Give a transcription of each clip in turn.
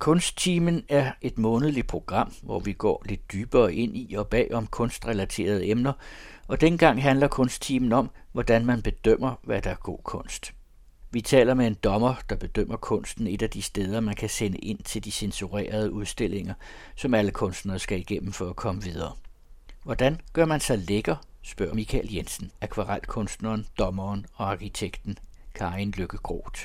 Kunsttimen er et månedligt program, hvor vi går lidt dybere ind i og bag om kunstrelaterede emner, og dengang handler kunsttimen om, hvordan man bedømmer, hvad der er god kunst. Vi taler med en dommer, der bedømmer kunsten et af de steder, man kan sende ind til de censurerede udstillinger, som alle kunstnere skal igennem for at komme videre. Hvordan gør man sig lækker, spørger Michael Jensen, akvarelkunstneren, dommeren og arkitekten Karin Lykke Groth.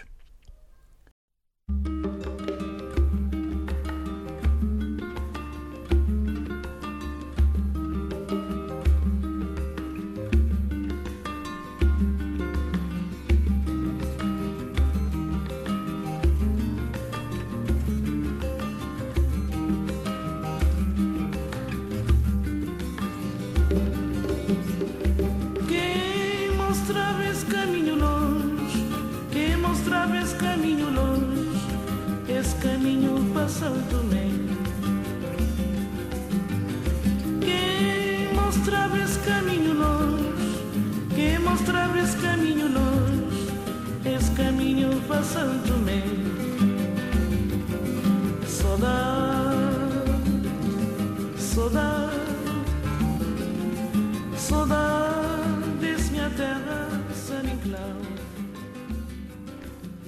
santo nem Quem mostrava esse caminho longe Quem mostrava esse caminho longe Esse caminho para santo nem Saudade, saudade Saudade Diz-me a terra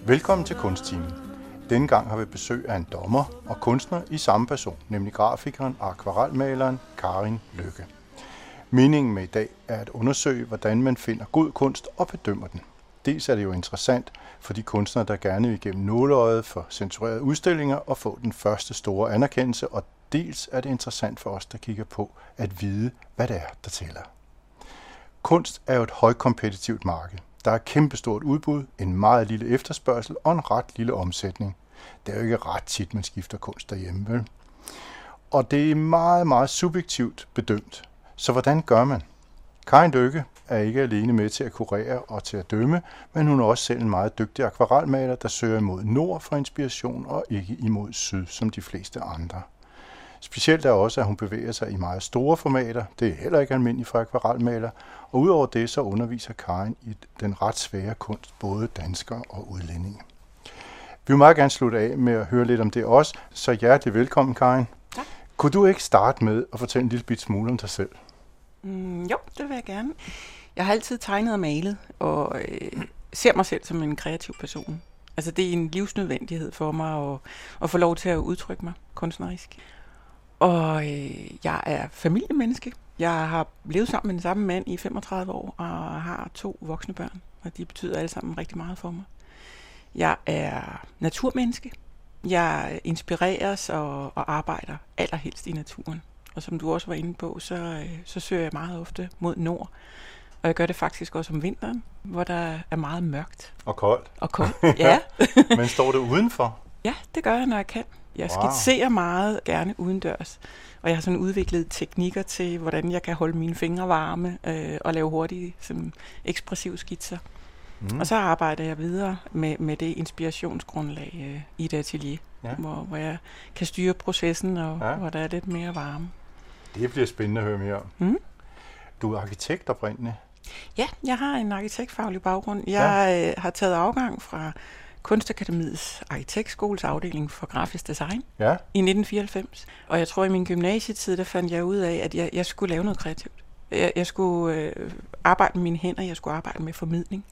Velkommen til Kunsttimen. Denne gang har vi besøg af en dommer og kunstner i samme person, nemlig grafikeren og akvarelmaleren Karin Lykke. Meningen med i dag er at undersøge, hvordan man finder god kunst og bedømmer den. Dels er det jo interessant for de kunstnere, der gerne vil gennem nåleøjet for censurerede udstillinger og få den første store anerkendelse, og dels er det interessant for os, der kigger på at vide, hvad det er, der tæller. Kunst er jo et højkompetitivt marked. Der er kæmpestort udbud, en meget lille efterspørgsel og en ret lille omsætning. Det er jo ikke ret tit, man skifter kunst derhjemme, vel? Og det er meget, meget subjektivt bedømt. Så hvordan gør man? Karin Lykke er ikke alene med til at kurere og til at dømme, men hun er også selv en meget dygtig akvarelmaler, der søger imod nord for inspiration og ikke imod syd, som de fleste andre. Specielt er også, at hun bevæger sig i meget store formater. Det er heller ikke almindeligt for akvarelmaler. Og udover det, så underviser Karin i den ret svære kunst, både dansker og udlændinge. Vi vil meget gerne slutte af med at høre lidt om det også, så hjertelig velkommen, Karin. Tak. Kunne du ikke starte med at fortælle en lille bit smule om dig selv? Mm, jo, det vil jeg gerne. Jeg har altid tegnet og malet, og øh, ser mig selv som en kreativ person. Altså det er en livsnødvendighed for mig at, at få lov til at udtrykke mig kunstnerisk. Og øh, jeg er familiemenneske. Jeg har levet sammen med den samme mand i 35 år og har to voksne børn, og de betyder alle sammen rigtig meget for mig. Jeg er naturmenneske. Jeg inspireres og, og arbejder allerhelst i naturen. Og som du også var inde på, så, øh, så søger jeg meget ofte mod nord. Og jeg gør det faktisk også om vinteren, hvor der er meget mørkt. Og koldt. Og koldt, ja. Men står det udenfor? Ja, det gør jeg, når jeg kan. Jeg Wow. skitserer meget gerne udendørs. Og jeg har sådan udviklet teknikker til, hvordan jeg kan holde mine fingre varme øh, og lave hurtige, sådan, ekspressive skitser. Mm. Og så arbejder jeg videre med, med det inspirationsgrundlag øh, i et atelier, Ja. hvor, hvor jeg kan styre processen, og Ja. hvor der er lidt mere varme. Det bliver spændende at høre mere om. Mm. Du er arkitekt oprindeligt. Ja, jeg har en arkitektfaglig baggrund. Jeg ja. øh, har taget afgang fra Kunstakademiets arkitektskoles afdeling for grafisk design Ja, i 1994. Og jeg tror, i min gymnasietid, der fandt jeg ud af, at jeg, jeg skulle lave noget kreativt. Jeg, jeg skulle øh, arbejde med mine hænder, jeg skulle arbejde med formidling.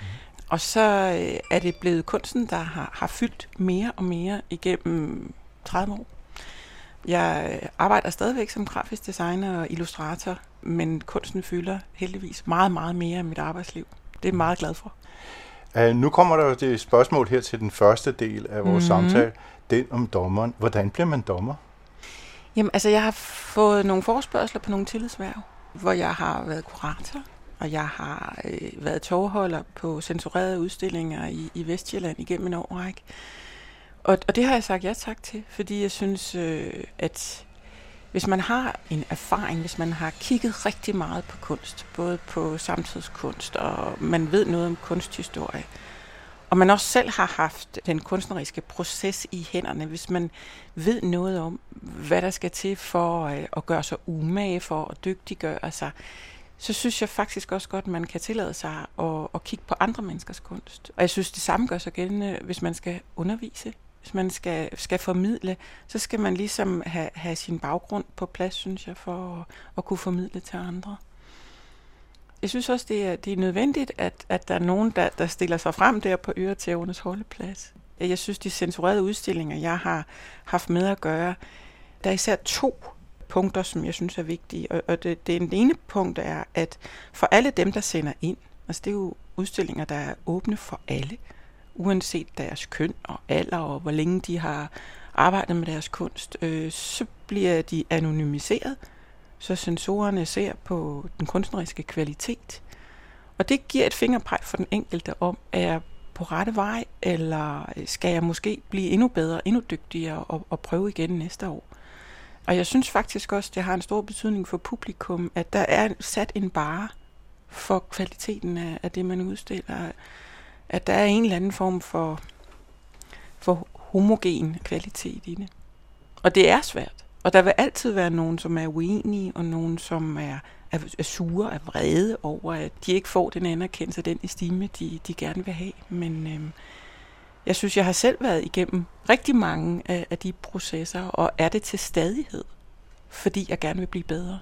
Mm. Og så øh, er det blevet kunsten, der har, har fyldt mere og mere igennem 30 år. Jeg øh, arbejder stadigvæk som grafisk designer og illustrator, men kunsten fylder heldigvis meget, meget mere af mit arbejdsliv. Det er jeg meget glad for. Uh, nu kommer der jo det spørgsmål her til den første del af vores mm-hmm. Mhm. samtale. Den om dommeren. Hvordan bliver man dommer? Jamen, altså, jeg har fået nogle forspørgseler på nogle tillidshverv, hvor jeg har været kurator, og jeg har øh, været togholder på censurerede udstillinger i, i Vestjylland igennem en årrække. Og, og det har jeg sagt ja tak til, fordi jeg synes, øh, at hvis man har en erfaring, hvis man har kigget rigtig meget på kunst, både på samtidskunst, og man ved noget om kunsthistorie, og man også selv har haft den kunstneriske proces i hænderne, hvis man ved noget om, hvad der skal til for øh, at gøre sig umage, for at dygtiggøre sig, så synes jeg faktisk også godt, at man kan tillade sig at, at kigge på andre menneskers kunst. Og jeg synes, det samme gør sig gældende, hvis man skal undervise hvis man skal, skal formidle, så skal man ligesom have, have sin baggrund på plads, synes jeg, for at, at kunne formidle til andre. Jeg synes også, det er, det er nødvendigt, at, at der er nogen, der, der stiller sig frem der på Øretævernes holdeplads. Jeg synes, de censurerede udstillinger, jeg har haft med at gøre, der er især to punkter, som jeg synes er vigtige. Og, og det, det ene punkt er, at for alle dem, der sender ind, altså det er jo udstillinger, der er åbne for alle, uanset deres køn og alder og hvor længe de har arbejdet med deres kunst, øh, så bliver de anonymiseret, så sensorerne ser på den kunstneriske kvalitet. Og det giver et fingerpeg for den enkelte om, er jeg på rette vej, eller skal jeg måske blive endnu bedre, endnu dygtigere og, og prøve igen næste år. Og jeg synes faktisk også, det har en stor betydning for publikum, at der er sat en bare for kvaliteten af, af det, man udstiller. At der er en eller anden form for, for homogen kvalitet i det. Og det er svært. Og der vil altid være nogen, som er uenige, og nogen, som er, er, er sure, er vrede over, at de ikke får den anerkendelse, den estime, de, de gerne vil have. Men øhm, jeg synes, jeg har selv været igennem rigtig mange af, af de processer, og er det til stadighed, fordi jeg gerne vil blive bedre.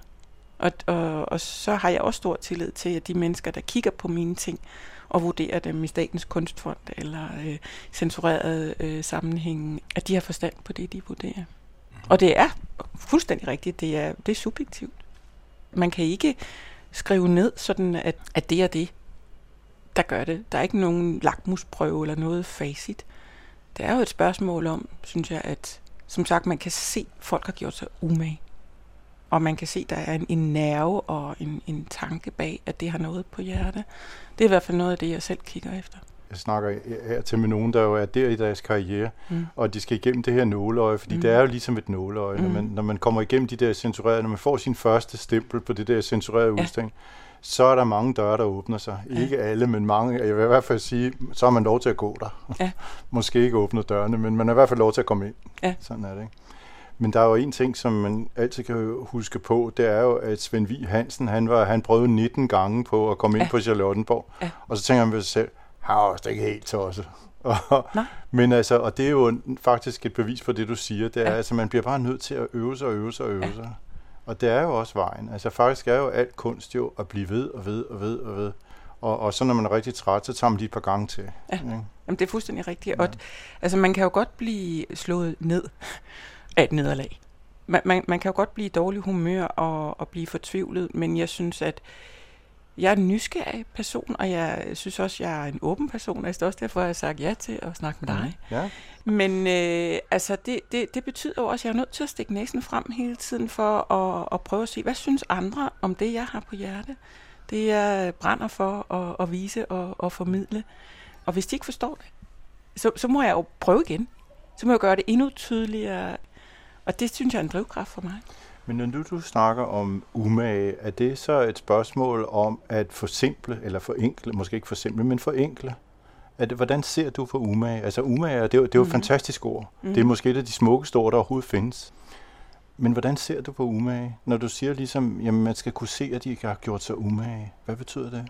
Og, og, og så har jeg også stor tillid til, at de mennesker, der kigger på mine ting, og vurderer dem i Statens Kunstfond eller øh, censurerede øh, sammenhænge, at de har forstand på det, de vurderer. Og det er fuldstændig rigtigt, det er, det er subjektivt. Man kan ikke skrive ned sådan, at, at det er det, der gør det. Der er ikke nogen lakmusprøve eller noget facit. Det er jo et spørgsmål om, synes jeg, at som sagt, man kan se, at folk har gjort sig umage. Og man kan se, at der er en, en nerve og en, en tanke bag, at det har noget på hjerte. Det er i hvert fald noget af det, jeg selv kigger efter jeg snakker her til med nogen, der jo er der i deres karriere, mm. og de skal igennem det her nåleøje, fordi mm. det er jo ligesom et nåleøje. Mm. Når, man, når man kommer igennem de der censurerede, når man får sin første stempel på det der censurerede ja. udstilling, så er der mange døre, der åbner sig. Ja. Ikke alle, men mange. Jeg vil i hvert fald sige, så har man lov til at gå der. Ja. Måske ikke åbne dørene, men man har i hvert fald lov til at komme ind. Ja. Sådan er det, ikke? Men der er jo en ting, som man altid kan huske på, det er jo, at Svend Vig Hansen, han, var, han prøvede 19 gange på at komme ja. ind på Charlottenborg. Ja. Og så tænker man ved sig selv, han er også ikke helt tosset. men altså, og det er jo faktisk et bevis for det, du siger, det er, ja. altså, man bliver bare nødt til at øve sig og øve sig og øve ja. sig. Og det er jo også vejen. Altså faktisk er jo alt kunst jo at blive ved og ved og ved og ved. Og, og så når man er rigtig træt, så tager man lige et par gange til. Ja. Ikke? Jamen, det er fuldstændig rigtigt. Ja. Og, altså, man kan jo godt blive slået ned af et nederlag. Man, man, man kan jo godt blive i dårlig humør og, og blive fortvivlet, men jeg synes, at jeg er en nysgerrig person, og jeg synes også, jeg er en åben person, og det er også derfor, jeg har sagt ja til at snakke med dig. Ja. Men øh, altså, det, det, det betyder jo også, at jeg er nødt til at stikke næsen frem hele tiden for at, at prøve at se, hvad synes andre om det, jeg har på hjerte. Det jeg brænder for at, at vise og at formidle. Og hvis de ikke forstår det, så, så må jeg jo prøve igen. Så må jeg gøre det endnu tydeligere. Og det synes jeg er en drivkraft for mig. Men når du, du snakker om umage, er det så et spørgsmål om at forsimple, eller forenkle, måske ikke forsimple, men forenkle? Det, hvordan ser du på umage? Altså umage, det er jo, det er jo mm. et fantastisk ord. Mm. Det er måske et af de smukkeste ord, der overhovedet findes. Men hvordan ser du på umage? Når du siger ligesom, jamen man skal kunne se, at de ikke har gjort sig umage. Hvad betyder det?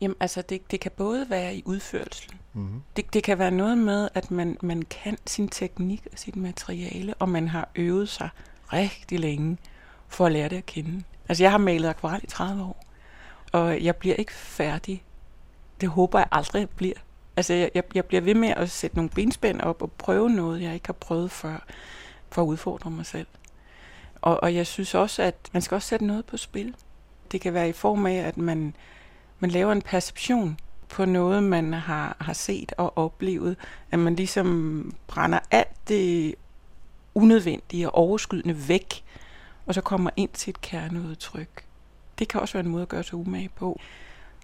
Jamen altså, det, det kan både være i udførelsen. Mm-hmm. Det, det kan være noget med, at man, man kan sin teknik og sit materiale, og man har øvet sig rigtig længe for at lære det at kende. Altså, jeg har malet akvarel i 30 år, og jeg bliver ikke færdig. Det håber jeg aldrig bliver. Altså, jeg, jeg, jeg bliver ved med at sætte nogle benspænd op og prøve noget, jeg ikke har prøvet før, for at udfordre mig selv. Og, og jeg synes også, at man skal også sætte noget på spil. Det kan være i form af, at man, man laver en perception på noget, man har, har set og oplevet. At man ligesom brænder alt det unødvendige og overskydende væk, og så kommer ind til et kerneudtryk. Det kan også være en måde at gøre sig umage på.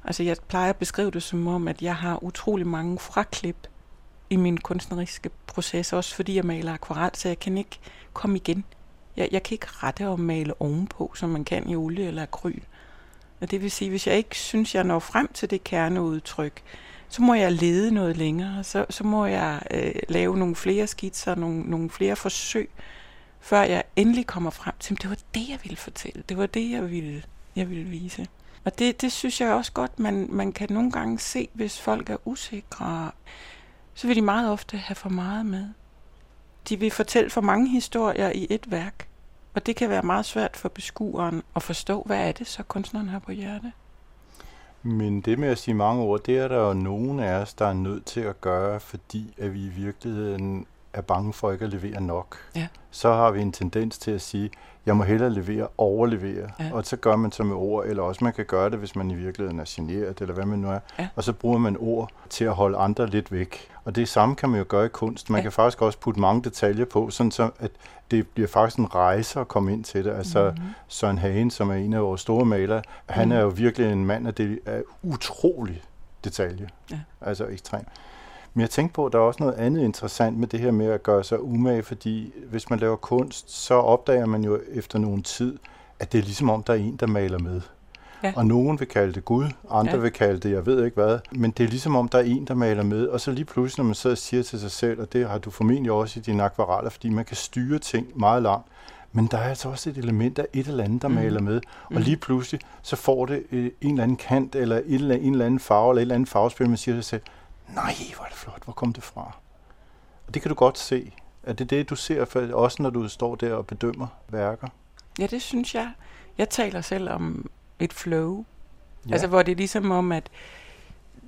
Altså jeg plejer at beskrive det som om, at jeg har utrolig mange fraklip i min kunstneriske proces, også fordi jeg maler akvarel, så jeg kan ikke komme igen. Jeg, jeg kan ikke rette og male ovenpå, som man kan i olie eller akryl. Og det vil sige, hvis jeg ikke synes, jeg når frem til det kerneudtryk, så må jeg lede noget længere, så, så må jeg øh, lave nogle flere skitser, nogle, nogle flere forsøg, før jeg endelig kommer frem til, at det var det, jeg ville fortælle, det var det, jeg ville, jeg ville vise. Og det, det synes jeg også godt, man, man kan nogle gange se, hvis folk er usikre, så vil de meget ofte have for meget med. de vil fortælle for mange historier i et værk. Og det kan være meget svært for beskueren at forstå, hvad er det så kunstneren har på hjerte. Men det med at sige mange ord, det er der jo nogen af os, der er nødt til at gøre, fordi at vi i virkeligheden er bange for ikke at levere nok. Ja. Så har vi en tendens til at sige, jeg må hellere levere, overlevere. Ja. Og så gør man så med ord, eller også man kan gøre det, hvis man i virkeligheden er generet, eller hvad man nu er. Ja. Og så bruger man ord til at holde andre lidt væk. Og det samme kan man jo gøre i kunst. Man Ja. kan faktisk også putte mange detaljer på, sådan så at det bliver faktisk en rejse at komme ind til det. Altså Mhm. Søren Hagen, som er en af vores store malere, han Mhm. er jo virkelig en mand, af det er utrolig detalje. Ja. Altså ekstrem. Men jeg tænkte på, at der er også noget andet interessant med det her med at gøre sig umage, fordi hvis man laver kunst, så opdager man jo efter nogen tid, at det er ligesom om, der er en, der maler med. Ja. Og nogen vil kalde det Gud, andre Ja. vil kalde det, jeg ved ikke hvad, men det er ligesom om, der er en, der maler med, og så lige pludselig, når man sidder og siger til sig selv, og det har du formentlig også i dine akvareller, fordi man kan styre ting meget langt, men der er altså også et element af et eller andet, der mm. maler med, og Mhm. lige pludselig, så får det øh, en eller anden kant, eller, en eller anden farve, eller et eller andet farvespil, man siger til sig selv, nej, hvor er det flot, hvor kom det fra? Og det kan du godt se. Er det det, du ser, for, også når du står der og bedømmer værker? Ja, det synes jeg. Jeg taler selv om et flow. Ja. Altså, hvor det er ligesom om, at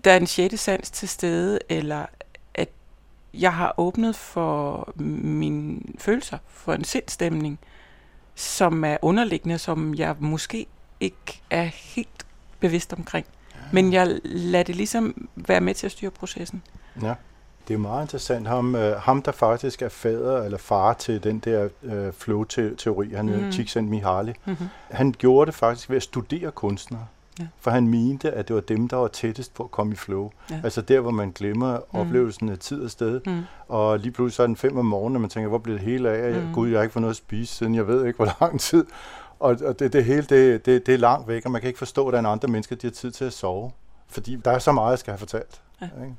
der er en sjette sans til stede, eller at jeg har åbnet for mine følelser, for en sindstemning, som er underliggende, som jeg måske ikke er helt bevidst omkring. Men jeg lader det ligesom være med til at styre processen. Ja. Det er meget interessant. Ham, øh, ham der faktisk er fader eller far til den der øh, flow-teori, han mm. Mhm. er Csikszentmihalyi, Mm-hmm. han gjorde det faktisk ved at studere kunstnere. Ja. For han mente, at det var dem, der var tættest på at komme i flow. Ja. Altså der, hvor man glemmer Mm. oplevelsen af tid og sted. Mm. Og lige pludselig så er den fem om morgenen, og man tænker, hvor blev det hele af? Mm. Mm. Gud, jeg har ikke fået noget at spise siden, jeg ved ikke, hvor lang tid. Og, og det, det hele, det, det, det er langt væk, og man kan ikke forstå, er andre mennesker, de har tid til at sove. Fordi der er så meget, jeg skal have fortalt. Ja. Ikke?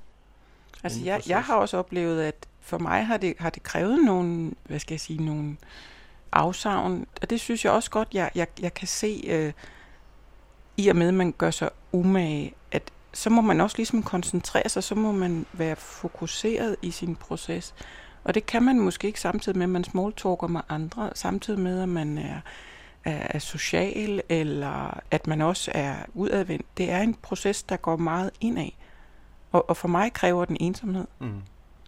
Altså, jeg, jeg har også oplevet, at for mig har det, har det krævet nogle, hvad skal jeg sige, nogle afsavn, og det synes jeg også godt, jeg, jeg, jeg kan se, øh, i og med, at man gør sig umage, at så må man også ligesom koncentrere sig, så må man være fokuseret i sin proces. Og det kan man måske ikke samtidig med, at man smalltalker med andre, samtidig med, at man er, er, er social, eller at man også er udadvendt. Det er en proces, der går meget indad. Og, og for mig kræver den ensomhed. Mm.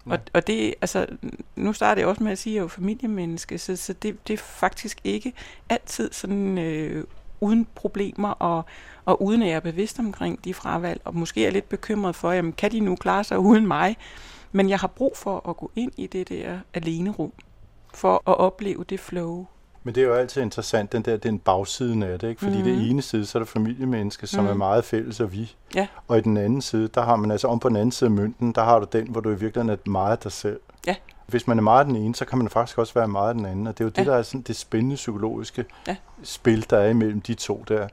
Ja. Og, og det, altså, nu starter jeg også med at sige, at jeg er jo familiemenneske, så, så det, det er faktisk ikke altid sådan øh, uden problemer, og, og uden at jeg er bevidst omkring de fravalg, og måske er lidt bekymret for, jamen, kan de nu klare sig uden mig? Men jeg har brug for at gå ind i det der alene rum, for at opleve det flow. Men det er jo altid interessant, den der, den bagsiden af det, ikke? Fordi Mhm. mm. det ene side, så er der familiemenneske, som Mhm. er meget fælles og vi. Ja. Og i den anden side, der har man altså om på den anden side af mønten, der har du den, hvor du i virkeligheden er meget dig selv. Ja. Hvis man er meget den ene, så kan man faktisk også være meget den anden. Og det er jo det, Ja. der er sådan det spændende psykologiske Ja. spil, der er imellem de to der.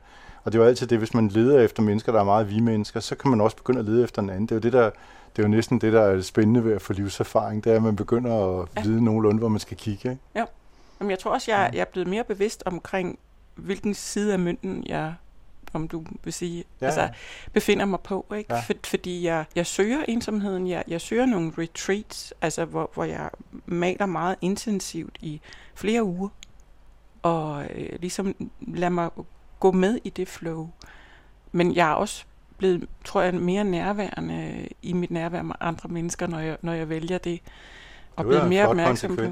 Og det er jo altid det, hvis man leder efter mennesker, der er meget vi-mennesker, så kan man også begynde at lede efter den anden. Det er jo det, der, det er jo næsten det, der er det spændende ved at få livserfaring, det er, at man begynder at Ja. vide nogenlunde, hvor man skal kigge. Ikke? Jamen, jeg tror også, jeg, jeg er blevet mere bevidst omkring, hvilken side af mønten jeg, om du vil sige, Ja, altså, ja. befinder mig på. Ikke? Ja. For, fordi jeg, jeg søger ensomheden, jeg, jeg søger nogle retreats, altså, hvor, hvor jeg maler meget intensivt i flere uger, og øh, ligesom lader mig gå med i det flow. Men jeg er også blevet, tror jeg, mere nærværende i mit nærvær med andre mennesker, når jeg, når jeg vælger det. Og det er blevet mere opmærksom på.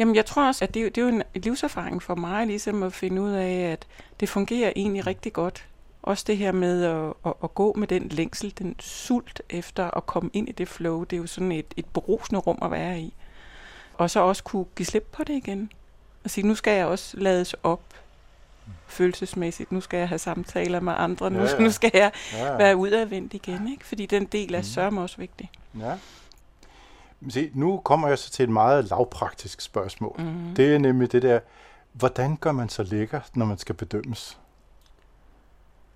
Jamen, jeg tror også, at det, er det er jo en livserfaring for mig, ligesom at finde ud af, at det fungerer egentlig rigtig godt. Også det her med at, at, at gå med den længsel, den sult efter at komme ind i det flow, det er jo sådan et, et berusende rum at være i. Og så også kunne give slip på det igen. Og sige, nu skal jeg også lades op følelsesmæssigt. Nu skal jeg have samtaler med andre. Nu, Ja, ja, ja. ja. nu skal jeg Ja, være udadvendt igen. Ikke? Fordi den del er Mm. sørme også vigtig. Ja. Se, nu kommer jeg så til et meget lavpraktisk spørgsmål. Mm. Mm. Det er nemlig det der, hvordan gør man så lækker, når man skal bedømmes?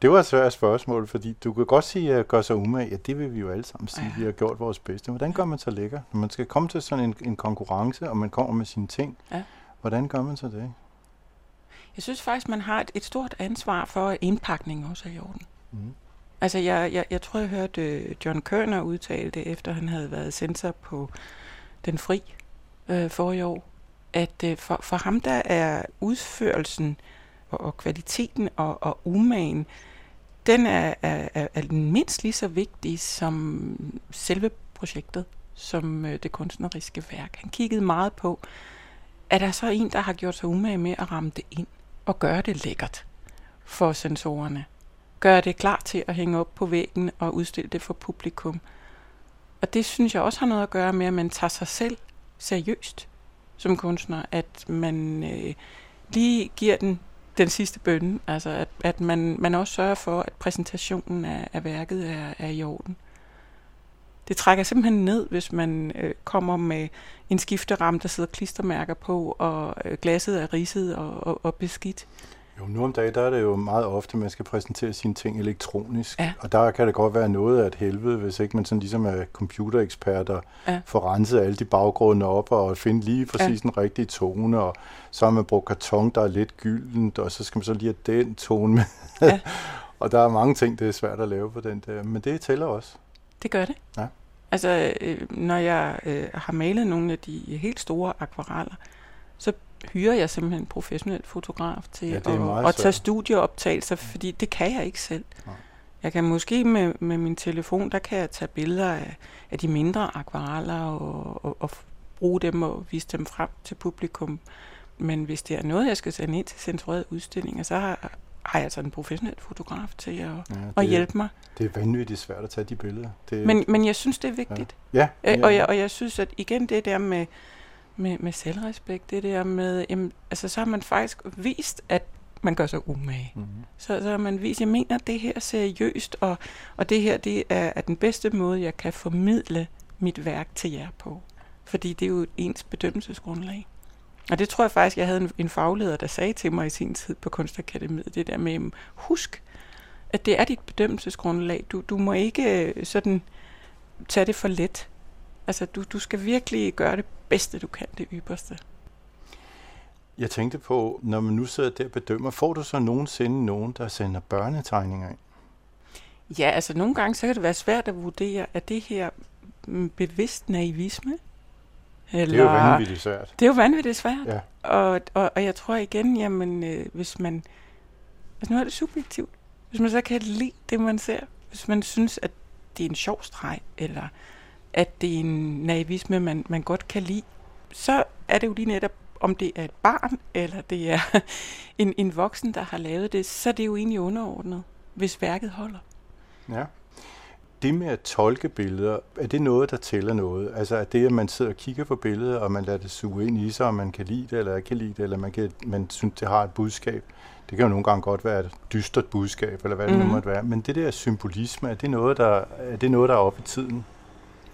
Det var et svært spørgsmål, fordi du kan godt sige, at gøre sig umage. Ja, det vil vi jo alle sammen sige. Ja. Vi har gjort vores bedste. Hvordan gør man så lækker? Når man skal komme til sådan en, en konkurrence, og man kommer med sine ting, Ja. hvordan gør man så det? Jeg synes faktisk, man har et, et stort ansvar for, at indpakningen også er i orden. Mm. Altså, jeg, jeg, jeg tror, jeg hørte øh, John Kerner udtale det, efter han havde været censor på Den Fri, øh, for i år, at øh, for, for ham der er udførelsen og, og kvaliteten og, og umagen, den er, er, er, er mindst lige så vigtig som selve projektet, som øh, det kunstneriske værk. Han kiggede meget på, er der så en, der har gjort sig umage med at ramme det ind og gøre det lækkert for sensorerne. Gøre det klar til at hænge op på væggen og udstille det for publikum. Og det synes jeg også har noget at gøre med, at man tager sig selv seriøst som kunstner, at man øh, lige giver den den sidste bønne, altså at, at man, man også sørger for, at præsentationen af, af værket er, er i orden. Det trækker simpelthen ned, hvis man øh, kommer med en skifteramme, der sidder klistermærker på, og øh, glasset er ridset og, og, og beskidt. Jo, nu om dagen, der er det jo meget ofte, at man skal præsentere sine ting elektronisk. Ja. Og der kan det godt være noget af et helvede, hvis ikke man sådan ligesom er computerekspert og Ja. får renset alle de baggrunde op og finde lige præcis den rigtige tone. Og så har man brugt karton, der er lidt gyldent, og så skal man så lige have den tone med. Ja. og der er mange ting, det er svært at lave på den der. Men det tæller også. Det gør det. Ja. Altså, øh, når jeg øh, har malet nogle af de helt store akvareller, så hyrer jeg simpelthen en professionel fotograf til Ja, at, at tage studieoptagelser, fordi det kan jeg ikke selv. Nej. Jeg kan måske med, med min telefon, der kan jeg tage billeder af, af de mindre akvareller og, og, og bruge dem og vise dem frem til publikum. Men hvis det er noget, jeg skal sende ind til censurerede udstillinger, så har, har jeg altså en professionel fotograf til at, Ja, at det, hjælpe mig. Det er vanvittigt svært at tage de billeder. Det, Men, men jeg synes, det er vigtigt. ja, Øh, og, jeg, og jeg synes, at igen det der med, med, med selvrespekt, det der med, jamen, altså så har man faktisk vist, at man gør sig umage. Mm-hmm. Så, så har man vist, jeg mener det her seriøst, og, og det her det er, er den bedste måde, jeg kan formidle mit værk til jer på. Fordi det er jo ens bedømmelsesgrundlag. Og det tror jeg faktisk, jeg havde en, en fagleder, der sagde til mig i sin tid på Kunstakademiet, det der med, husk, at det er dit bedømmelsesgrundlag. Du, du må ikke øh, sådan tage det for let. Altså, du, du skal virkelig gøre det bedste, du kan, det ypperste. Jeg tænkte på, når man nu sidder der og bedømmer, får du så nogensinde nogen, der sender børnetegninger ind? Ja, altså nogle gange, så kan det være svært at vurdere, at det her mm, bevidst naivisme? Eller, Det er jo vanvittigt svært. Det er jo vanvittigt svært. Ja. Og, og, og jeg tror igen, jamen, øh, hvis man... Altså nu er det subjektivt. Hvis man så kan lide det, man ser. Hvis man synes, at det er en sjov streg, eller at det er en naivisme, man, man godt kan lide, så er det jo lige netop, om det er et barn, eller det er en, en voksen, der har lavet det, så er det jo egentlig underordnet, hvis værket holder. Ja. Det med at tolke billeder, er det noget, der tæller noget? Altså er det, at man sidder og kigger på billeder, og man lader det suge ind i sig, og man kan lide det, eller ikke kan lide det, eller man, kan, man synes, det har et budskab. Det kan jo nogle gange godt være et dystert budskab, eller hvad det Mhm. nu måtte være. Men det der symbolisme, er det noget, der er, det noget, der er oppe i tiden?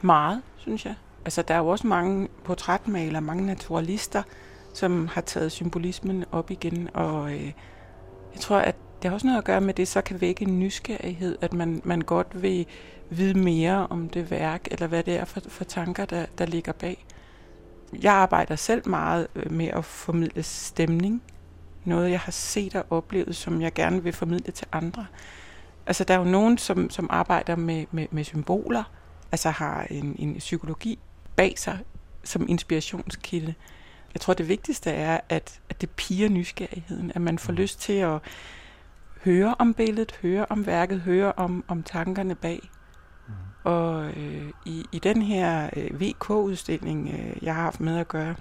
Meget, synes jeg. Altså, der er jo også mange portrætmalere, mange naturalister, som har taget symbolismen op igen, og øh, jeg tror, at det har også noget at gøre med, at det så kan vække en nysgerrighed, at man, man godt vil vide mere om det værk, eller hvad det er for, for tanker, der, der ligger bag. Jeg arbejder selv meget øh, med at formidle stemning. Noget, jeg har set og oplevet, som jeg gerne vil formidle til andre. Altså, der er jo nogen, som, som arbejder med, med, med symboler, altså har en, en psykologi bag sig som inspirationskilde. Jeg tror, det vigtigste er, at, at det piger nysgerrigheden, at man får lyst til at høre om billedet, høre om værket, høre om, om tankerne bag. Og øh, i, i den her øh, VK-udstilling, øh, jeg har haft med at gøre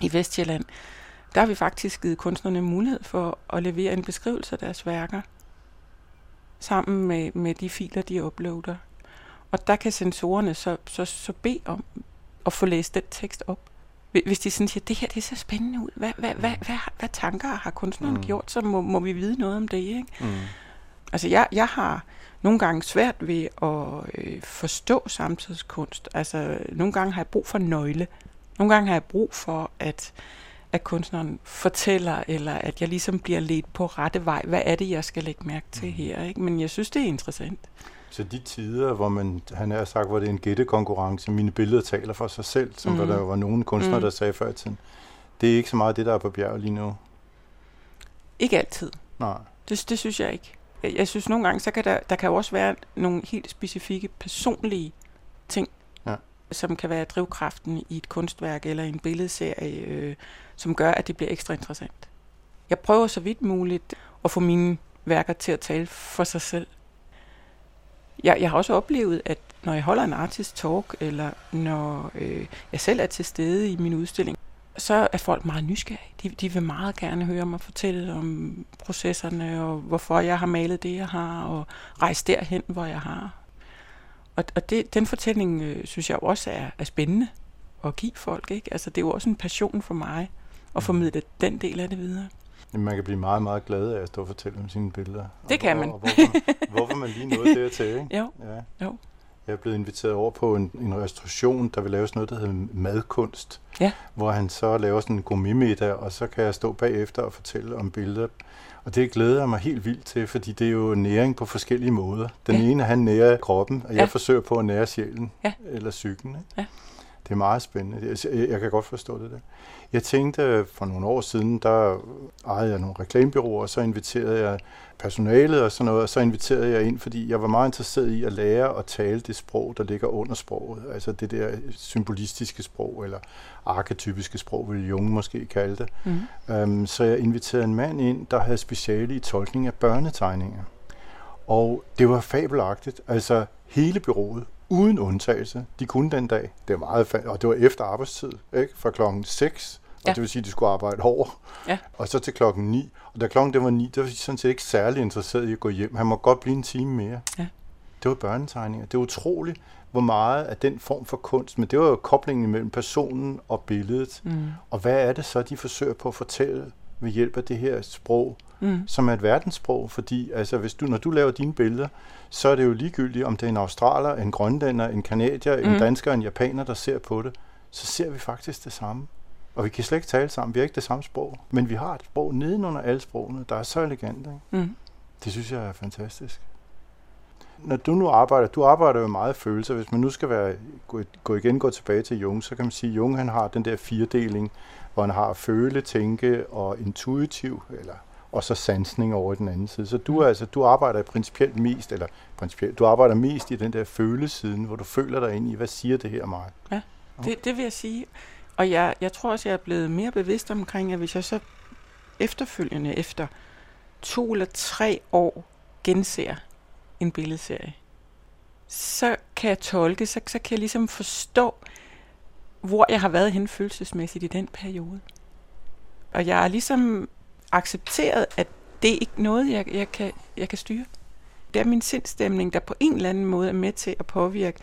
i Vestjylland, der har vi faktisk givet kunstnerne mulighed for at levere en beskrivelse af deres værker sammen med, med de filer, de uploader. Og der kan sensorerne så, så, så bede om at få læst den tekst op. Hvi- Hvis de sådan siger, det her det ser spændende ud. Hvad, hvad, hvad, hvad, hvad tanker har kunstneren Mm. mm. gjort, så må, må vi vide noget om det. Ikke? Mm. Altså jeg, jeg har nogle gange svært ved at øh, forstå samtidskunst. Altså nogle gange har jeg brug for nøgle. Nogle gange har jeg brug for, at, at kunstneren fortæller, eller at jeg ligesom bliver ledt på rette vej. Hvad er det, jeg skal lægge mærke til her? Ikke? Men jeg synes, det er interessant. Så de tider, hvor man, han har sagt, hvor det er en gættekonkurrence, mine billeder taler for sig selv, som mm. der var nogle kunstnere, Mhm. der sagde før i tiden. Det er ikke så meget det, der er på bjerget lige nu. Ikke altid. Nej. Det, det synes jeg ikke. Jeg, jeg synes nogle gange, så kan der, der kan jo også være nogle helt specifikke personlige ting, Ja. som kan være drivkraften i et kunstværk eller en billedserie, øh, som gør, at det bliver ekstra interessant. Jeg prøver så vidt muligt at få mine værker til at tale for sig selv. Jeg, jeg har også oplevet, at når jeg holder en artist talk, eller når øh, jeg selv er til stede i min udstilling, så er folk meget nysgerrige. De, de vil meget gerne høre mig fortælle om processerne, og hvorfor jeg har malet det, jeg har, og rejse derhen, hvor jeg har. Og, og det, den fortælling øh, synes jeg også er, er spændende at give folk. Ikke? Altså, det er jo også en passion for mig at formidle den del af det videre. Man kan blive meget, meget glad af at stå og fortælle om sine billeder. Det kan man. Og, og hvorfor, hvorfor man lige nåede dertil, ikke? Jo, ja. jo. Jeg er blevet inviteret over på en, en restauration, der vil lave sådan noget, der hedder madkunst. Ja. Hvor han så laver sådan en gourmetmiddag, og så kan jeg stå bagefter og fortælle om billeder. Og det glæder jeg mig helt vildt til, fordi det er jo næring på forskellige måder. Den Ja. ene, han nærer kroppen, og jeg Ja. forsøger på at nære sjælen. Ja. Eller psyken. Ikke? Ja. Det er meget spændende. Jeg, kan godt forstå det der. Jeg tænkte, for nogle år siden, der ejede jeg nogle reklamebyråer, og så inviterede jeg personalet og sådan noget, og så inviterede jeg ind, fordi jeg var meget interesseret i at lære at tale det sprog, der ligger under sproget. Altså det der symbolistiske sprog, eller arketypiske sprog, vil Jung måske kalde det. Mm. Um, så jeg inviterede en mand ind, der havde speciale i tolkning af børnetegninger. Og det var fabelagtigt. Altså hele byrået, uden undtagelse, de kunne den dag. Det var meget fa- og det var efter arbejdstid, ikke? Fra klokken 6, og Ja. det vil sige, at de skulle arbejde over. Ja. Og så til klokken 9. Og da klokken det var 9, der var de sådan set ikke særlig interesseret i at gå hjem. Han må godt blive en time mere. Ja. Det var børnetegninger. Det er utroligt, hvor meget af den form for kunst, men det var jo koblingen mellem personen og billedet. Mm. Og hvad er det så, de forsøger på at fortælle ved hjælp af det her sprog, Mm. som er et verdenssprog? Fordi altså, hvis du, når du laver dine billeder, så er det jo ligegyldigt, om det er en australer, en grønlænder, en kanadier, mm. en dansker, en japaner, der ser på det. Så ser vi faktisk det samme. Og vi kan slet ikke tale sammen. Vi har ikke det samme sprog. Men vi har et sprog nedenunder alle sprogene, der er så elegant. Ikke? Mm. Det synes jeg er fantastisk. Når du nu arbejder, du arbejder jo meget følelser. Hvis man nu skal være, gå, gå igen gå tilbage til Jung, så kan man sige, at Jung han har den der firedeling, hvor han har føle, tænke og intuitiv, eller og så sansning over i den anden side. Så du, er altså, du arbejder principielt mest, eller principielt, du arbejder mest i den der følesiden, hvor du føler dig ind i, hvad siger det her mig? Det, det vil jeg sige. Og jeg, jeg tror også, jeg er blevet mere bevidst omkring, at hvis jeg så efterfølgende, efter to eller tre år, genser en billedserie, så kan jeg tolke, så, så kan jeg ligesom forstå, hvor jeg har været hen følelsesmæssigt i den periode. Og jeg har ligesom accepteret, at det er ikke noget, jeg, jeg, kan, jeg kan styre. Det er min sindstemning, der på en eller anden måde er med til at påvirke,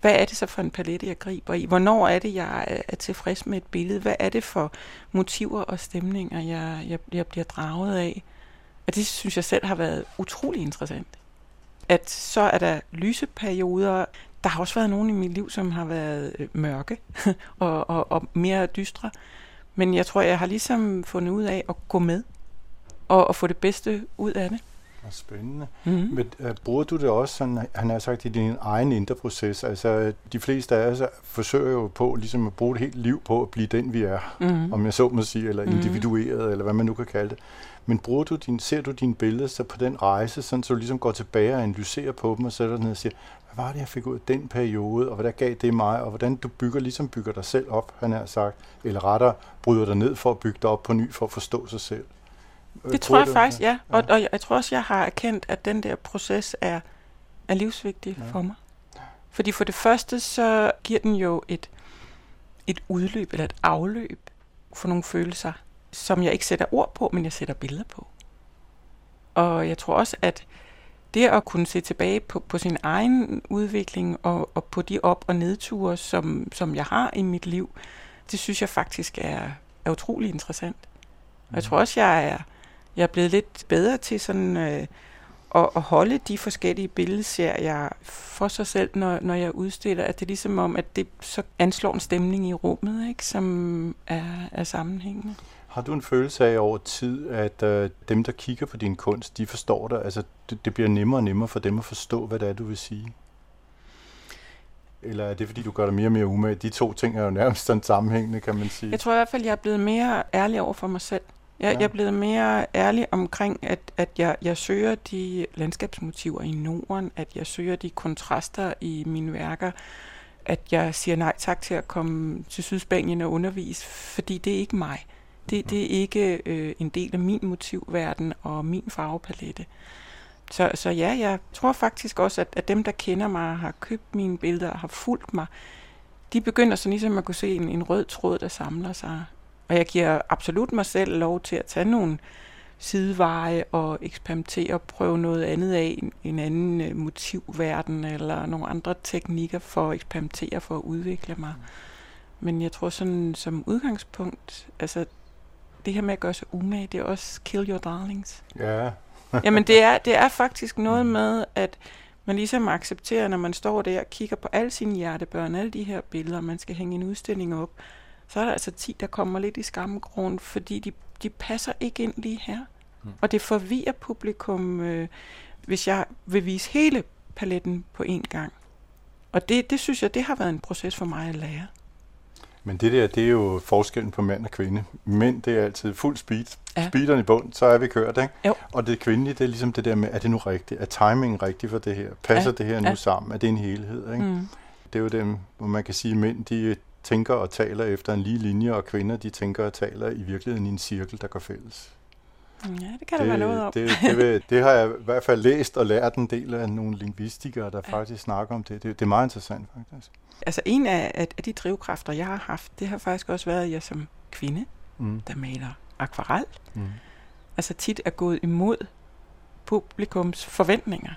hvad er det så for en palette, jeg griber i? Hvornår er det, jeg er- tilfreds med et billede? Hvad er det for motiver og stemninger, jeg, jeg, jeg bliver draget af? Og det synes jeg selv har været utrolig interessant. At så er der lyse perioder. Der har også været nogen i mit liv, som har været øh, mørke og, og, og mere dystre. Men jeg tror, jeg har ligesom fundet ud af at gå med og, og få det bedste ud af det. Og spændende. Mm-hmm. Men uh, bruger du det også, sådan, han har sagt, i din egen indre proces? Altså, de fleste af os forsøger jo på ligesom at bruge et helt liv på at blive den, vi er, Mm-hmm. om jeg så må sige, eller Mhm. individueret, eller hvad man nu kan kalde det. Men bruger du din, ser du dine billeder så på den rejse, sådan, så du ligesom går tilbage og analyserer på dem, og sætter dig ned og siger, hvad var det, jeg fik ud af den periode, og hvordan gav det mig, og hvordan du bygger, ligesom bygger dig selv op, han har sagt, eller rettere bryder dig ned for at bygge dig op på ny, for at forstå sig selv. Øh, Det tror jeg faktisk, ja. Og, Ja. og jeg, jeg tror også, jeg har erkendt, at den der proces er, er livsvigtig Ja. for mig. Fordi for det første, så giver den jo et, et udløb eller et afløb for nogle følelser, som jeg ikke sætter ord på, men jeg sætter billeder på. Og jeg tror også, at det at kunne se tilbage på, på sin egen udvikling og, og på de op- og nedture, som, som jeg har i mit liv, det synes jeg faktisk er, er utrolig interessant. Og jeg tror også, jeg er, jeg er blevet lidt bedre til sådan øh, at, at holde de forskellige billedserier for sig selv, når, når jeg udstiller. At det er ligesom om, at det så anslår en stemning i rummet, ikke, som er, er sammenhængende. Har du en følelse af over tid, at øh, dem, der kigger på din kunst, de forstår dig? Altså, det, det bliver nemmere og nemmere for dem at forstå, hvad det er, du vil sige? Eller er det, fordi du gør dig mere og mere umage? De to ting er jo nærmest sådan sammenhængende, kan man sige. Jeg tror i hvert fald, jeg er blevet mere ærlig over for mig selv. Jeg, ja. jeg er blevet mere ærlig omkring, at, at jeg, jeg søger de landskabsmotiver i Norden, at jeg søger de kontraster i mine værker, at jeg siger nej tak til at komme til Sydspanien og undervise, fordi det er ikke mig. Det, det er ikke øh, en del af min motivverden og min farvepalette. Så, så ja, jeg tror faktisk også, at, at dem, der kender mig, har købt mine billeder og har fulgt mig, de begynder så ligesom at kunne se en, en rød tråd, der samler sig. Og jeg giver absolut mig selv lov til at tage nogle sideveje og eksperimentere og prøve noget andet af, en, en anden øh, motivverden eller nogle andre teknikker for at eksperimentere, for at udvikle mig. Men jeg tror sådan som udgangspunkt, altså det her med at gøre sig umage, det er også kill your darlings. Ja. Jamen det er, det er faktisk noget med, at man ligesom accepterer, når man står der og kigger på alle sine hjertebørn, alle de her billeder, man skal hænge en udstilling op, så er der altså 10, der kommer lidt i skammegrund, fordi de, de passer ikke ind lige her. Mm. Og det forvirrer publikum, øh, hvis jeg vil vise hele paletten på én gang. Og det, det synes jeg, det har været en proces for mig at lære. Men det der, det er jo forskellen på mand og kvinde. Mænd, det er altid fuld speed. Ja. Speederen i bund, så er vi kørt, ikke? Jo. Og det kvindelige, det er ligesom det der med, er det nu rigtigt? Er timingen rigtig for det her? Passer ja. det her nu ja. sammen? Er det en helhed, ikke? Mm. Det er jo dem, hvor man kan sige, at mænd, de tænker og taler efter en lige linje, og kvinder, de tænker og taler i virkeligheden i en cirkel, der går fælles. Ja, det kan det, der være noget om. Det, det, det, det har jeg i hvert fald læst og lært en del af nogle lingvistikere, der ja. faktisk snakker om det. det. Det er meget interessant, faktisk. Altså en af, af de drivkræfter, jeg har haft, det har faktisk også været, at jeg som kvinde, mm. der maler akvarel, mm. altså tit er gået imod publikums forventninger.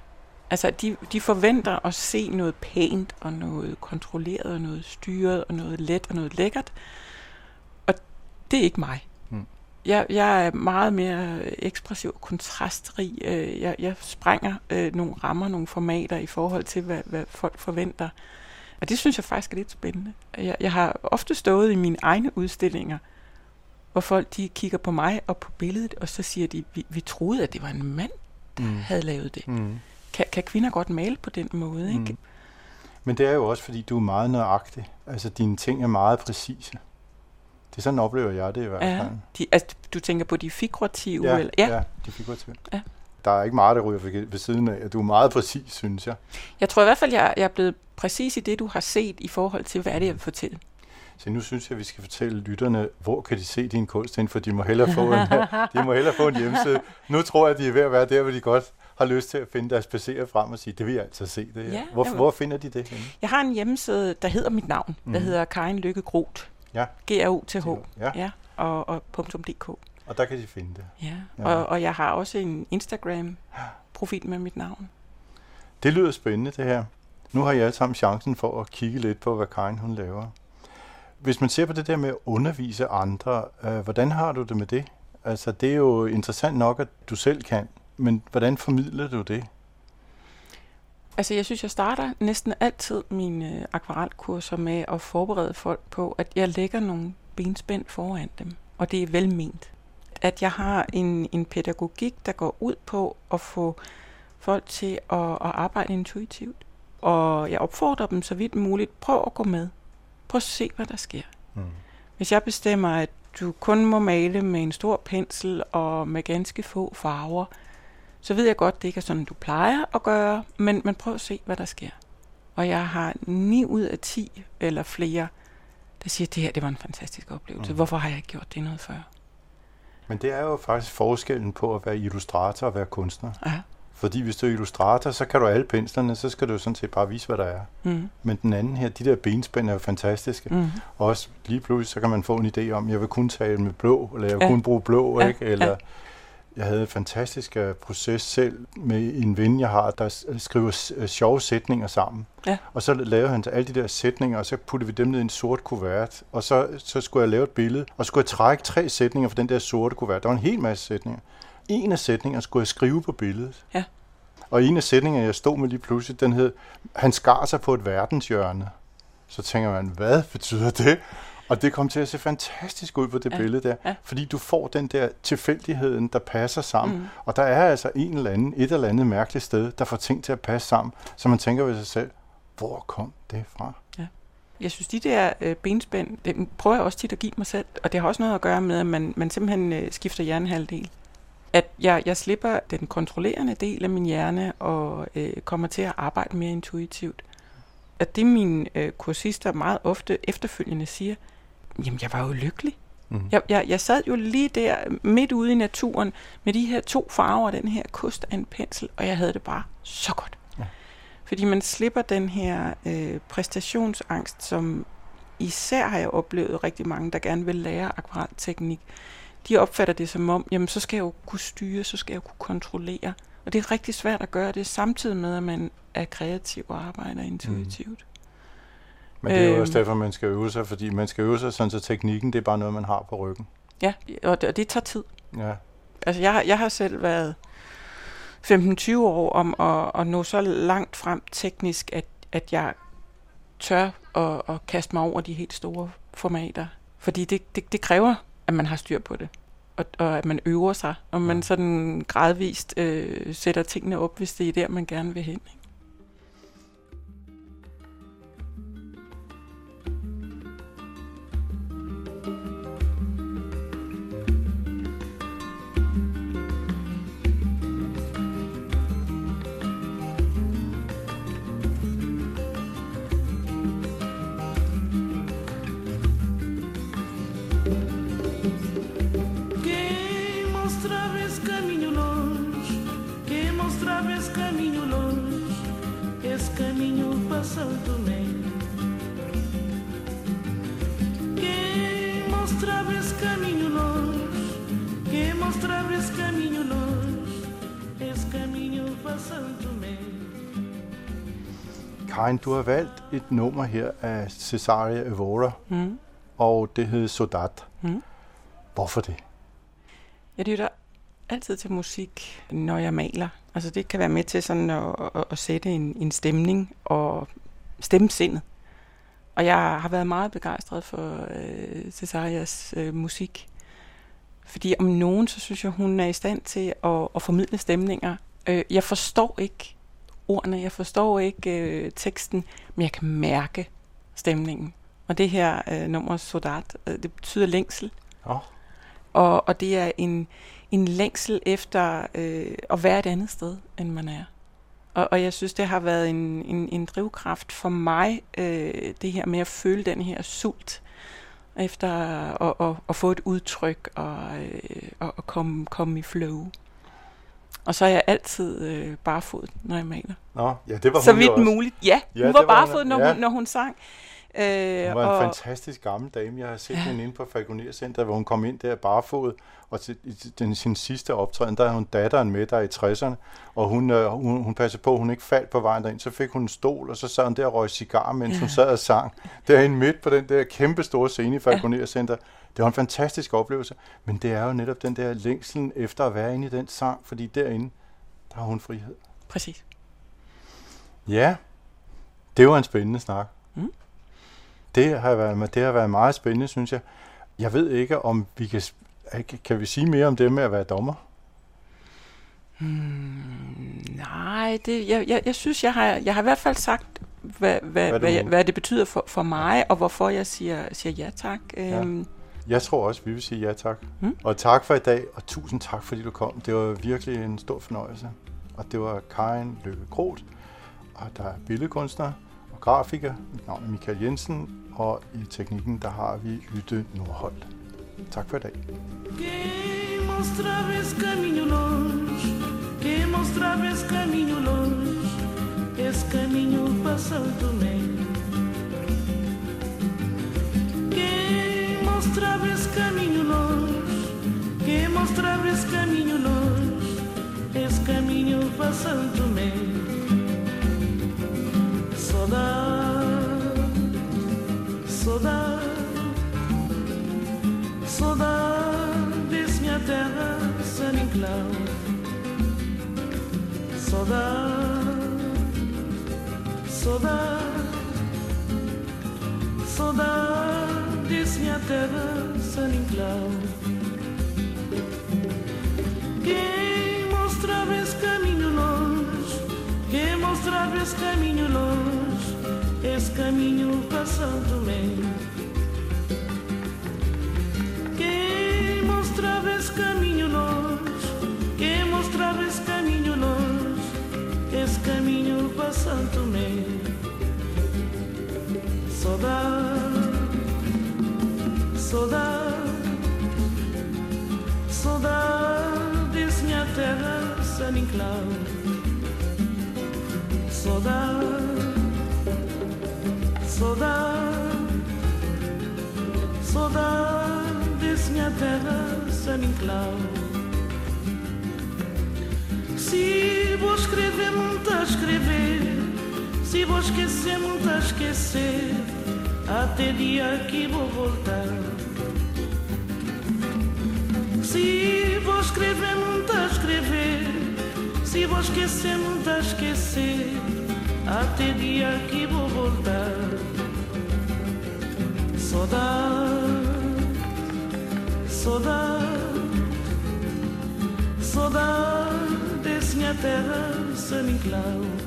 Altså, de, de forventer at se noget pænt, og noget kontrolleret, og noget styret, og noget let, og noget lækkert. Og det er ikke mig. Jeg, jeg er meget mere ekspressiv og kontrastrig. Øh, jeg, jeg sprænger øh, nogle rammer, nogle formater i forhold til, hvad, hvad folk forventer. Og det synes jeg faktisk er lidt spændende. Jeg, jeg har ofte stået i mine egne udstillinger, hvor folk de kigger på mig og på billedet, og så siger de, vi, vi troede, at det var en mand, der mm. havde lavet det. Mm. Kan, kan kvinder godt male på den måde, ikke? Mm. Men det er jo også, fordi du er meget nøjagtig. Altså, dine ting er meget præcise. Det er sådan oplever jeg det i hvert fald. Ja, de, altså, du tænker på de figurative? Ja, eller? ja. ja de figurative. Ja. Der er ikke meget, der ryger ved siden af. Du er meget præcis, synes jeg. Jeg tror i hvert fald, jeg, jeg er blevet præcis i det, du har set i forhold til, hvad er det, jeg vil fortælle. Så nu synes jeg, at vi skal fortælle lytterne, hvor kan de se din kunst hen, for de må hellere få en, de må hellere få en hjemmeside. Nu tror jeg, at de er ved at være der, hvor de godt har lyst til at finde deres PC'er frem og sige, det vil jeg altså se det her. Ja, hvor, hvor finder de det henne? Jeg har en hjemmeside, der hedder mit navn, mm. der mhm. hedder Karin Lykke Groth. Ja. G-R-O-T-H. Ja. ja. Og, og .dk. Og der kan de finde det. Ja, ja. Og, og jeg har også en Instagram-profil med mit navn. Det lyder spændende, det her. Nu har jeg alle sammen chancen for at kigge lidt på, hvad Karin hun laver. Hvis man ser på det der med at undervise andre, øh, hvordan har du det med det? Altså, det er jo interessant nok, at du selv kan, men hvordan formidler du det? Altså, jeg synes, jeg starter næsten altid mine øh, akvarelkurser med at forberede folk på, at jeg lægger nogle benspænd foran dem, og det er velment. At jeg har en, en pædagogik, der går ud på at få folk til at, at arbejde intuitivt. Og jeg opfordrer dem så vidt muligt, prøv at gå med. Prøv at se, hvad der sker. Mm. Hvis jeg bestemmer, at du kun må male med en stor pensel og med ganske få farver, så ved jeg godt, det ikke er sådan, du plejer at gøre, men, men prøv at se, hvad der sker. Og jeg har 9 ud af 10 eller flere, der siger, at det her det var en fantastisk oplevelse. Mm. Hvorfor har jeg ikke gjort det noget før? Men det er jo faktisk forskellen på at være illustrator og være kunstner. Ja. Fordi hvis du er illustrator, så kan du alle penslerne, så skal du sådan set bare vise, hvad der er. Mm. Men den anden her, de der benspænd er jo fantastiske. Mm. Og også lige pludselig, så kan man få en idé om, jeg vil kun tale med blå, eller jeg vil ja. kun bruge blå, ja. ikke? Eller, ja. Jeg havde en fantastisk uh, proces selv med en ven, jeg har, der skriver uh, sjove sætninger sammen. Ja. Og så lavede han alle de der sætninger, og så puttede vi dem ned i en sort kuvert. Og så, så skulle jeg lave et billede, og så skulle jeg trække tre sætninger fra den der sorte kuvert. Der var en hel masse sætninger en af sætningerne skulle jeg skrive på billedet. Ja. Og en af sætningerne, jeg stod med lige pludselig, den hed, han skar sig på et verdenshjørne. Så tænker man, hvad betyder det? Og det kom til at se fantastisk ud på det ja. billede der, ja. fordi du får den der tilfældigheden, der passer sammen. Mm. Og der er altså en eller anden, et eller andet mærkeligt sted, der får ting til at passe sammen, så man tænker ved sig selv, hvor kom det fra? Ja. Jeg synes, de der øh, benspænd, det prøver jeg også tit at give mig selv, og det har også noget at gøre med, at man, man simpelthen øh, skifter hjernehalvdel at jeg, jeg slipper den kontrollerende del af min hjerne og øh, kommer til at arbejde mere intuitivt. at det mine øh, kursister meget ofte efterfølgende siger, jamen jeg var jo lykkelig. Mm. Jeg, jeg, jeg sad jo lige der midt ude i naturen med de her to farver, den her kust af en pensel, og jeg havde det bare så godt. Ja. Fordi man slipper den her øh, præstationsangst, som især har jeg oplevet rigtig mange, der gerne vil lære akvarelteknik. De opfatter det som om, jamen så skal jeg jo kunne styre, så skal jeg jo kunne kontrollere. Og det er rigtig svært at gøre det, samtidig med, at man er kreativ og arbejder intuitivt. Mm. Men det er jo også øhm. derfor, man skal øve sig, fordi man skal øve sig sådan, så teknikken, det er bare noget, man har på ryggen. Ja, og det, og det tager tid. Ja. Altså, jeg, jeg har selv været 15-20 år om at, at nå så langt frem teknisk, at, at jeg tør at, at kaste mig over de helt store formater. Fordi det, det, det kræver, at man har styr på det. Og, og at man øver sig, og man sådan gradvist øh, sætter tingene op, hvis det er der, man gerne vil hen. Ikke? Karin, du har valgt et nummer her af Cesaria Evora, mm. og det hedder Sodat. Mm. Hvorfor det? Jeg lytter altid til musik, når jeg maler. Altså det kan være med til sådan at, at, at sætte en, en stemning og stemmesindet. Og jeg har været meget begejstret for øh, Cesarias øh, musik. Fordi om nogen, så synes jeg, hun er i stand til at, at formidle stemninger. Øh, jeg forstår ikke ordene, jeg forstår ikke øh, teksten, men jeg kan mærke stemningen. Og det her øh, nummer, Sodat, øh, det betyder længsel. Oh. Og, og det er en, en længsel efter øh, at være et andet sted, end man er. Og, og jeg synes, det har været en, en, en drivkraft for mig, øh, det her med at føle den her sult efter at, at, at få et udtryk og, øh, og komme, komme i flow. Og så er jeg altid øh, barefod, når jeg maler. Nå, ja, det var så vidt også. muligt. Ja, ja hun var barefod, når, ja. hun, når hun sang. Øh, hun var og, en fantastisk gammel dame. Jeg har set ja. hende inde på Falconer Center, hvor hun kom ind der barefod, og til, den, sin sidste optræden, der havde hun datteren med der i 60'erne, og hun, øh, hun, hun passede på, at hun ikke faldt på vejen derind. Så fik hun en stol, og så sad hun der og røg cigar, mens ja. hun sad og sang. Derinde midt på den der kæmpe store scene i Falconer Center. Det var en fantastisk oplevelse, men det er jo netop den der længselen efter at være inde i den sang, fordi derinde, der har hun frihed. Præcis. Ja, det var en spændende snak. Mm. Det, har været, det har været meget spændende, synes jeg. Jeg ved ikke, om vi kan, kan vi sige mere om det med at være dommer? Hmm, nej, det, jeg, jeg, jeg synes, jeg har, jeg har i hvert fald sagt, hvad, hvad, hvad, hvad, jeg, hvad det betyder for, for mig, og hvorfor jeg siger, siger ja tak. Ja. Øhm. Jeg tror også, vi vil sige ja tak. Hmm? Og tak for i dag, og tusind tak, fordi du kom. Det var virkelig en stor fornøjelse. Og det var Karin Løkke Kroth, og der er billedkunstner grafiker. Mit navn er Michael Jensen, og i teknikken, der har vi Ytte Nordholt. Tak for i dag. Que mostra vez caminho longe, que mostra vez caminho longe, esse caminho passando meio. Que mostra vez caminho longe, que mostra vez caminho longe, esse caminho passando meio. Saudade, saudade, saudade, minha terra, San Inclau. Saudade, saudade, saudade, minha terra, San Inclau. Quem mostrava esse caminho longe, quem mostrava esse caminho longe, esse caminho passando meio. Quem mostrava esse caminho longe, quem mostrava esse caminho longe, esse caminho passando meio. Saudade, saudade, saudades minha terra San Inclau. Saudade, saudade, saudades minha terra San Inclau. Se vou escrever, muito a escrever se vou esquecer, muito a esquecer, até dia que vou voltar. Se vou escrever, muito a escrever, se vou esquecer, muito a esquecer, até dia que vou voltar. Saudade, saudade, saudade desse minha terra, San Inclau.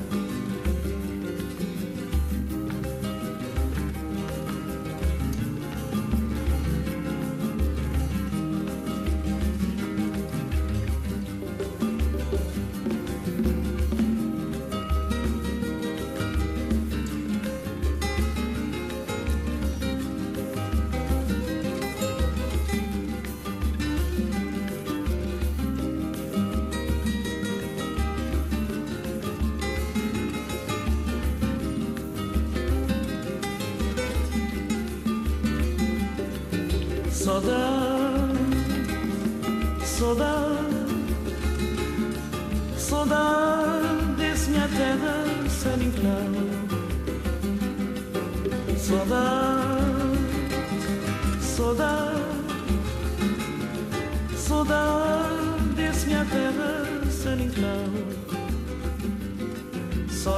Det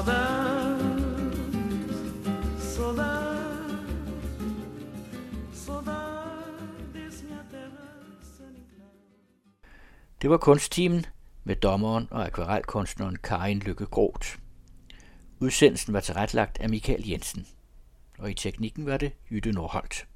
var kunsttimen med dommeren og akvarelkunstneren Karin Lykke Groth. Udsendelsen var tilrettelagt af Michael Jensen, og i teknikken var det Jytte Nordholt.